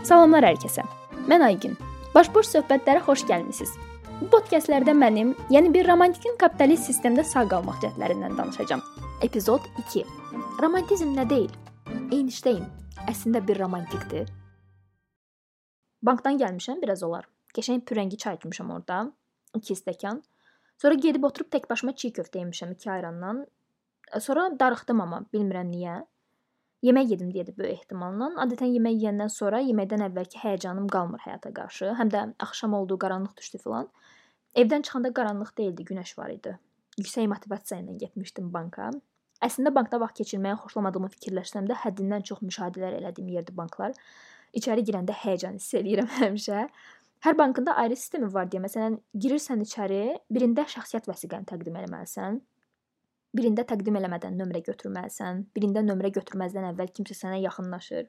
Salamlar hər kəsə. Mən Aygün. Başboş söhbətlərə xoş gəlmisiniz. Bu podkastlərdə mənim, yəni bir romantikin kapitalist sistemdə sağ qalmaq cəhdlərindən danışacağam. Epizod 2. Romantizm nə deyil? Einstein əslində bir romantikdir. Bankdan gəlmişəm, biraz olar. Qəşəng pürəngi çay içmişəm orada. 2 stəkan. Sonra gedib oturub tək başıma çiğ köftə yemişəm 2 ayrandan. Sonra darıxdım amma bilmirəm niyə. Yemək yedim deyə də böyük ehtimalla. Adətən yemək yeyəndən sonra yeməkdən əvvəlki həyəcanım qalmır həyata qarşı. Həm də axşam oldu, qaranlıq düşdü filan. Evdən çıxanda qaranlıq değildi, günəş var idi. Yüksək motivasiya ilə getmişdim banka. Əslində bankda vaxt keçirməyi xoşlamadığımı fikirləşsəm də, həddindən çox müşahidələr elədiyim yerdir banklar. İçəri girəndə həyəcan hiss eləyirəm həmişə. Hər bankında ayrı sistemi var deyə, məsələn, girirsən içəri, birində şəxsiyyət vəsiqəni təqdim etməlisən, Birində təqdim eləmədən nömrə götürməlisən, birində nömrə götürməzdən əvvəl kimsə sənə yaxınlaşır.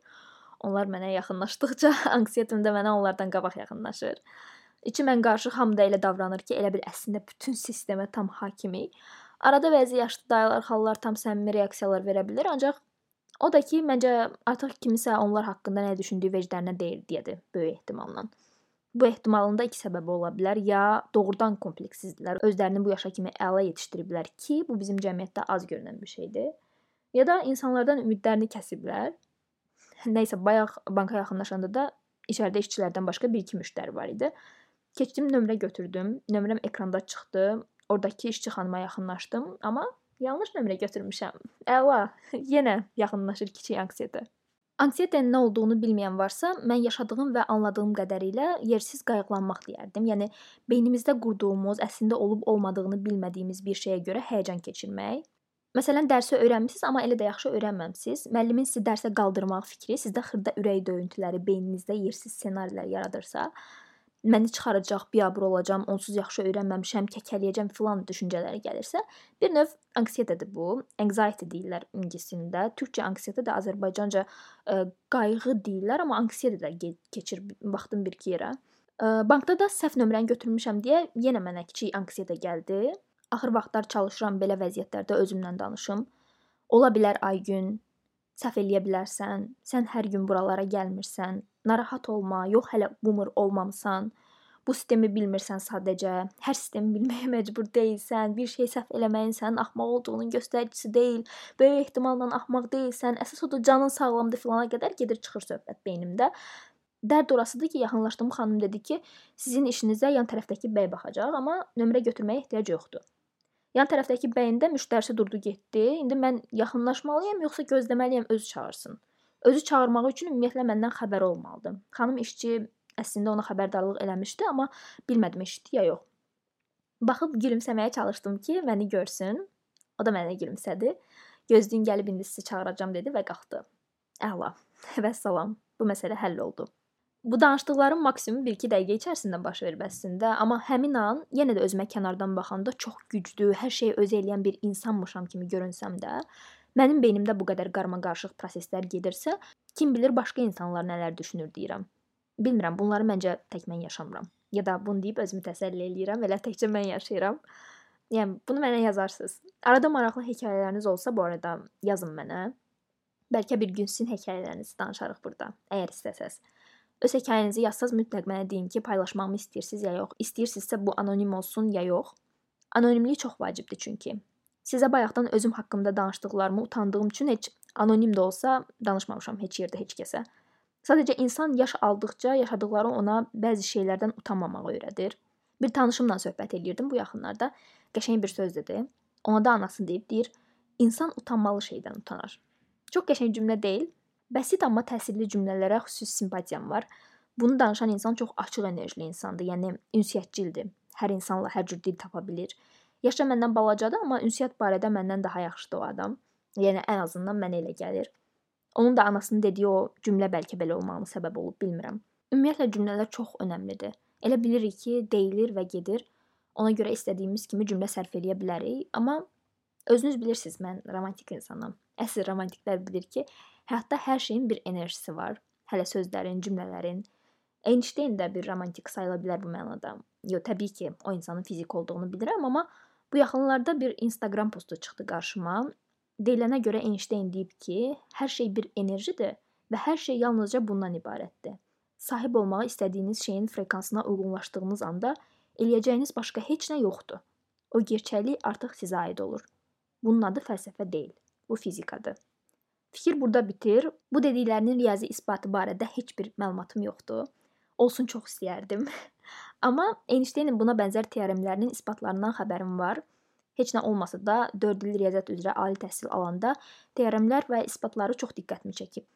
Onlar mənə yaxınlaşdıqca anksiyetim də mənə onlardan qabaq yaxınlaşır. İçi mən qarşı hamıda elə davranır ki, elə bil əslində bütün sistemə tam hakimik. Arada bəzi yaşlı dayılar, xalalar tam səmimi reaksiyalar verə bilər, ancaq o da ki, məncə artıq kimisə onlar haqqında nə düşündüyü vecdərinə deyil deyədir, böyük ehtimalla. Bu ehtimalın da iki səbəbi ola bilər. Ya doğrudan kompleksizdirlər, özlərini bu yaşa kimi əla yetişdiriblər ki, bu bizim cəmiyyətdə az görünən bir şeydir. Ya da insanlardan ümidlərini kəsiblər. Nəysə, bayaq banka yaxınlaşanda da içəridə işçilərdən başqa 1-2 müştəri var idi. Keçdim nömrə götürdüm. Nömrəm ekranda çıxdı. Oradakı işçi xanıma yaxınlaşdım, amma yanlış nömrə götürmüşəm. Əla, yenə yaxınlaşır kiçik anksiyete. Anksiyetenin nə olduğunu bilməyən varsa, mən yaşadığım və anladığım qədərilə yersiz qayğılanmaq deyərdim. Yəni beynimizdə qurduğumuz, əslində olub-olmadığını bilmədiyimiz bir şeyə görə həyəcan keçirmək. Məsələn, dərsi öyrənmisiniz, amma elə də yaxşı öyrənməmisiniz. Müəllimin sizi dərsə qaldırmaq fikri sizdə xırda ürək döyüntüləri, beyninizdə yersiz ssenarilər yaradırsa, məni çıxaracaq, biabır olacam, onsuz yaxşı öyrənməmişəm, kəkələyəcəm filan düşüncələri gəlirsə, bir növ anksiyetədir bu. Anxiety deyirlər ingiliscəsində. Türkcə anksiyetə də Azərbaycanca ə, qayğı deyirlər, amma anksiyetə də keçir baxdım bir-iki yerə. Ə, bankda da səhv nömrəni götürmüşəm deyə yenə mənə kiçik anksiyetə gəldi. Axır vaxtlar çalışıram belə vəziyyətlərdə özümlə danışım. Ola bilər ay gün səhv eləyə bilərsən. Sən hər gün buralara gəlmirsən. Narahat olma, yox hələ boomer olmamısan. Bu sistemi bilmirsən sadəcə. Hər sistemi bilməyə məcbur deyilsən. Bir şey səhv eləməyin sənin axmaq olduğunun göstəricisi deyil. Böyük ehtimalla axmaq deyilsən. Əsas odur canın sağlamdır filana qədər gedir çıxır söhbət beynimdə. Dərd orasıdır ki, yaxınlaşdığım xanım dedi ki, sizin işinizə yan tərəfdəki bəy baxacaq, amma nömrə götürməyə ehtiyac yoxdur. Yan tərəfdəki bəyin də müştərisi durdu getdi. İndi mən yaxınlaşmalıyam, yoxsa gözləməliyəm özü çağırsın? Özü çağırmağı üçün ümumiyyətlə məndən xəbəri olmalıdır. Xanım işçi əslində ona xəbərdarlıq eləmişdi, amma bilmədim eşitdi ya yox. Baxıb gülümsəməyə çalışdım ki, məni görsün. O da mənə gülümsədi. Gözləyin gəlib indi sizi çağıracağam dedi və qalxdı. Əla. Vəssalam. Bu məsələ həll oldu. Bu danışdıqlarım maksimum 1-2 dəqiqə içərisində baş verib əslində, amma həmin an yenə də özümə kənardan baxanda çox güclü, hər şeyi özü eləyən bir insanmışam kimi görünsəm də, Mənim beynimdə bu qədər qarmaqarışıq proseslər gedirsə, kim bilir başqa insanlar nələr düşünür deyirəm. Bilmirəm, bunları məncə tək mən yaşamıram. Ya da bunu deyib özümü təsəlli eləyirəm, elə təkcə mən yaşayıram. Yəni bunu mənə yazarsınız. Arada maraqlı hekayələriniz olsa bu arada yazın mənə. Bəlkə bir gün sizin hekayələrinizi danışarıq burada, əgər istəsəz. Öz hekayənizi yazsaz mütləq mənə deyin ki, paylaşmamı istəyirsiniz ya yox. İstəyirsinizsə bu anonim olsun ya yox. Anonimlik çox vacibdir çünki. Sizə bayaqdan özüm haqqımda danışdıqlarımı utandığım üçün heç anonim də olsa danışmamışam heç yerdə heç kəsə. Sadəcə insan yaş aldıqca yaşadıkları ona bəzi şeylərdən utanmamağı öyrədir. Bir tanışımla söhbət eləyirdim bu yaxınlarda. Qəşəng bir söz dedi. Ona da anası deyib deyir: "İnsan utanmalı şeydən utanar." Çox qəşəng cümlə deyil. Bəsit amma təsirli cümlələrə xüsusi simpatiyam var. Bunu danışan insan çox açıq enerjili insandır. Yəni ünsiyyətçildir. Hər insanla hər cür dil tapa bilir. Yaşca məndən balacadır, amma ünsiyyət barədə məndən daha yaxşıdır o adam. Yəni ən azından mənə elə gəlir. Onun da anasının dediyi o cümlə bəlkə belə olmağına səbəb olub, bilmirəm. Ümumiyyətlə cümlələr çox əhəmilidir. Elə bilirik ki, deyilir və gedir. Ona görə istədiyimiz kimi cümlə sərf eləyə bilərik, amma özünüz bilirsiniz, mən romantik insanam. Əsl romantiklər bilir ki, həyatda hər şeyin bir enerjisi var. Hələ sözlərin, cümlələrin. Einstein də bir romantik sayıla bilər bu mənada. Yo, təbii ki, o insanın fizik olduğunu bilirəm, amma Bu yaxınlarda bir Instagram postu çıxdı qarşıma. Deyilənə görə Einstein deyib ki, hər şey bir enerjidir və hər şey yalnızca bundan ibarətdir. sahib olmağı istədiyiniz şeyin frekansına uyğunlaşdığınız anda eləyəcəyiniz başqa heç nə yoxdur. O gerçəklik artıq sizə aid olur. Bunun adı fəlsəfə deyil, bu fizikadır. Fikir burada bitir. Bu dediklərinin riyazi isbatı barədə heç bir məlumatım yoxdur. Olsun çox istəyərdim. Amma Einsteynin buna bənzər teoremlərinin isbatlarından xəbərim var. Heç nə olmasa da 4 il riyaziyyat üzrə ali təhsil alanda teoremlər və isbatları çox diqqətimi çəkib.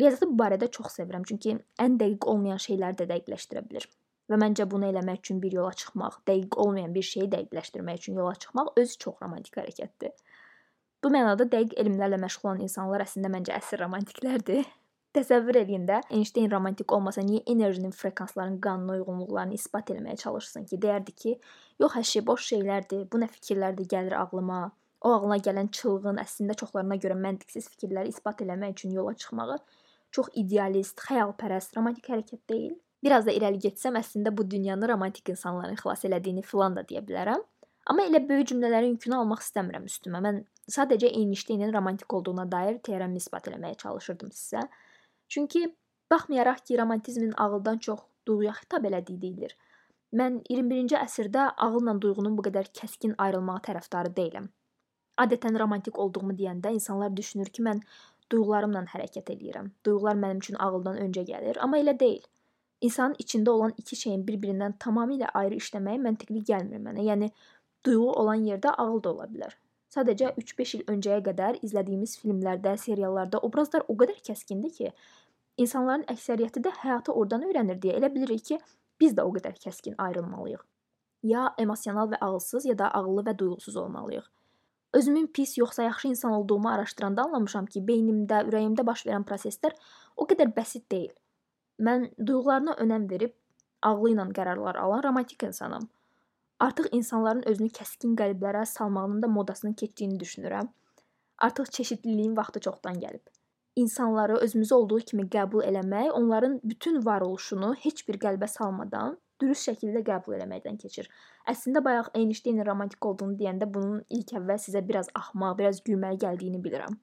Riyaziyyatı bu barədə çox sevirəm, çünki ən dəqiq olmayan şeyləri də dəqiqləşdirə bilir. Və məncə bunu eləmək üçün bir yola çıxmaq, dəqiq olmayan bir şeyi dəqiqləşdirmək üçün yola çıxmaq özü çox romantik hərəkətdir. Bu mənada dəqiq elmlərlə məşğul olan insanlar əslində məncə əsl romantiklərdir. Təsəvvür eləyin də, Einstein romantik olmasa niyə enerjinin frekansların qanuna uyğunluqlarını isbat etməyə çalışsın ki, deyərdi ki, yox hər şey boş şeylərdir, bu nə fikirlərdir gəlir ağlıma. O ağlına gələn çılğın, əslində çoxlarına görə məntiqsiz fikirləri isbat etmək üçün yola çıxmağı çox idealist, xəyalpərəst, romantik hərəkət deyil. Biraz da irəli getsəm, əslində bu dünyanı romantik insanların xilas elədiyini filan da deyə bilərəm. Amma elə böyük cümlələrin yükünü almaq istəmirəm üstümə. Mən sadəcə Einsteynin romantik olduğuna dair teorem isbat etməyə çalışırdım sizə. Çünki baxmayaraq ki, romantizmin ağıldan çox duyğuya xitab elədiyi deyilir. Mən 21-ci əsrdə ağılla duyğunun bu qədər kəskin ayrılmağı tərəfdarı deyiləm. Adətən romantik olduğumu deyəndə insanlar düşünür ki, mən duyğularımla hərəkət eləyirəm. Duyğular mənim üçün ağıldan öncə gəlir, amma elə deyil. İnsanın içində olan iki şeyin bir-birindən tamamilə ayrı işləməyi məntiqli gəlmir mənə. Yəni duyğu olan yerdə ağıl da ola bilər. Sadəcə 3-5 il öncəyə qədər izlədiyimiz filmlərdə, seriallarda obrazlar o qədər kəskindir ki, İnsanların əksəriyyəti də həyatı oradan öyrənir deyə elə bilirik ki, biz də o qədər kəskin ayrılmalıyıq. Ya emosional və ağılsız, ya da ağıllı və duyğusuz olmalıyıq. Özümün pis yoxsa yaxşı insan olduğumu araşdıranda anlamışam ki, beynimdə, ürəyimdə baş verən proseslər o qədər bəsit deyil. Mən duyğularına önəm verib ağlı ilə qərarlar alan romantik insanam. Artıq insanların özünü kəskin qəlblərə salmağının da modasının keçdiyini düşünürəm. Artıq çeşidliliyin vaxtı çoxdan gəlib insanları özümüzü olduğu kimi qəbul eləmək, onların bütün varoluşunu heç bir qəlbə salmadan dürüst şəkildə qəbul eləməkdən keçir. Əslində bayaq Einstein romantik olduğunu deyəndə bunun ilk əvvəl sizə biraz axmaq, biraz gülməli gəldiyini bilirəm.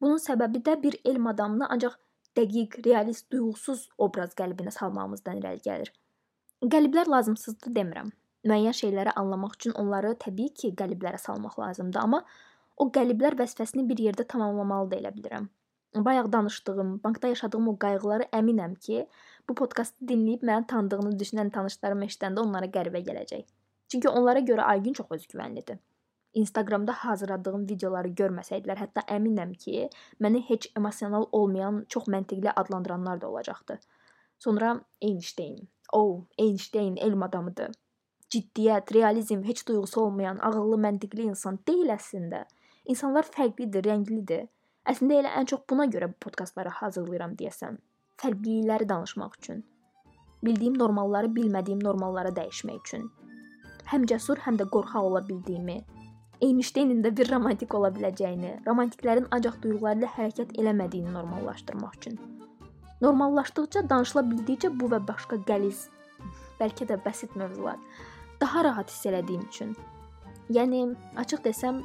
Bunun səbəbi də bir elm adamını ancaq dəqiq, realist, duyğusuz obraz qəlbinə salmağımızdan irəli gəlir. Qəliblər lazımsızdır demirəm. Müəyyən şeyləri anlamaq üçün onları təbii ki, qəliblərə salmaq lazımdır, amma o qəliblər vəzifəsini bir yerdə tamamlamalı da elə bilirəm bayaq danışdığım, bankda yaşadığım o qayğıları əminəm ki, bu podkastı dinləyib məni tanıdığını düşünən tanışlarım eşidəndə onlara qəribə gələcək. Çünki onlara görə Aygün çox özgüvənlidir. Instagramda hazırladığım videoları görməsəydilər, hətta əminəm ki, məni heç emosional olmayan, çox məntiqli adlandıranlar da olacaqdı. Sonra Einstein. Oh, Einstein elm adamıdır. Ciddiyyət, realizm, heç duyğusu olmayan, ağıllı, məntiqli insan deyil əslində. İnsanlar fərqlidir, rənglidir. Əslində elə ən çox buna görə bu podkastları hazırlayıram deyəsən. Fərqlilikləri danışmaq üçün. Bildiyim normalları bilmədiyim normallara dəyişmək üçün. Həm cəsur, həm də qorxaq ola bildiyimi, Einsteinin də bir romantik ola biləcəyini, romantiklərin ancaq duyğuları ilə hərəkət eləmədiyini normallaşdırmaq üçün. Normallaşdıqca, danışıla bildikcə bu və başqa qəliz, bəlkə də bəsit mövzular daha rahat hiss elədiyim üçün. Yəni, açıq desəm,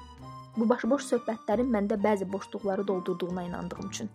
Bu başıboş söhbətlərin məndə bəzi boşluqları doldurduğuna inandığım üçün.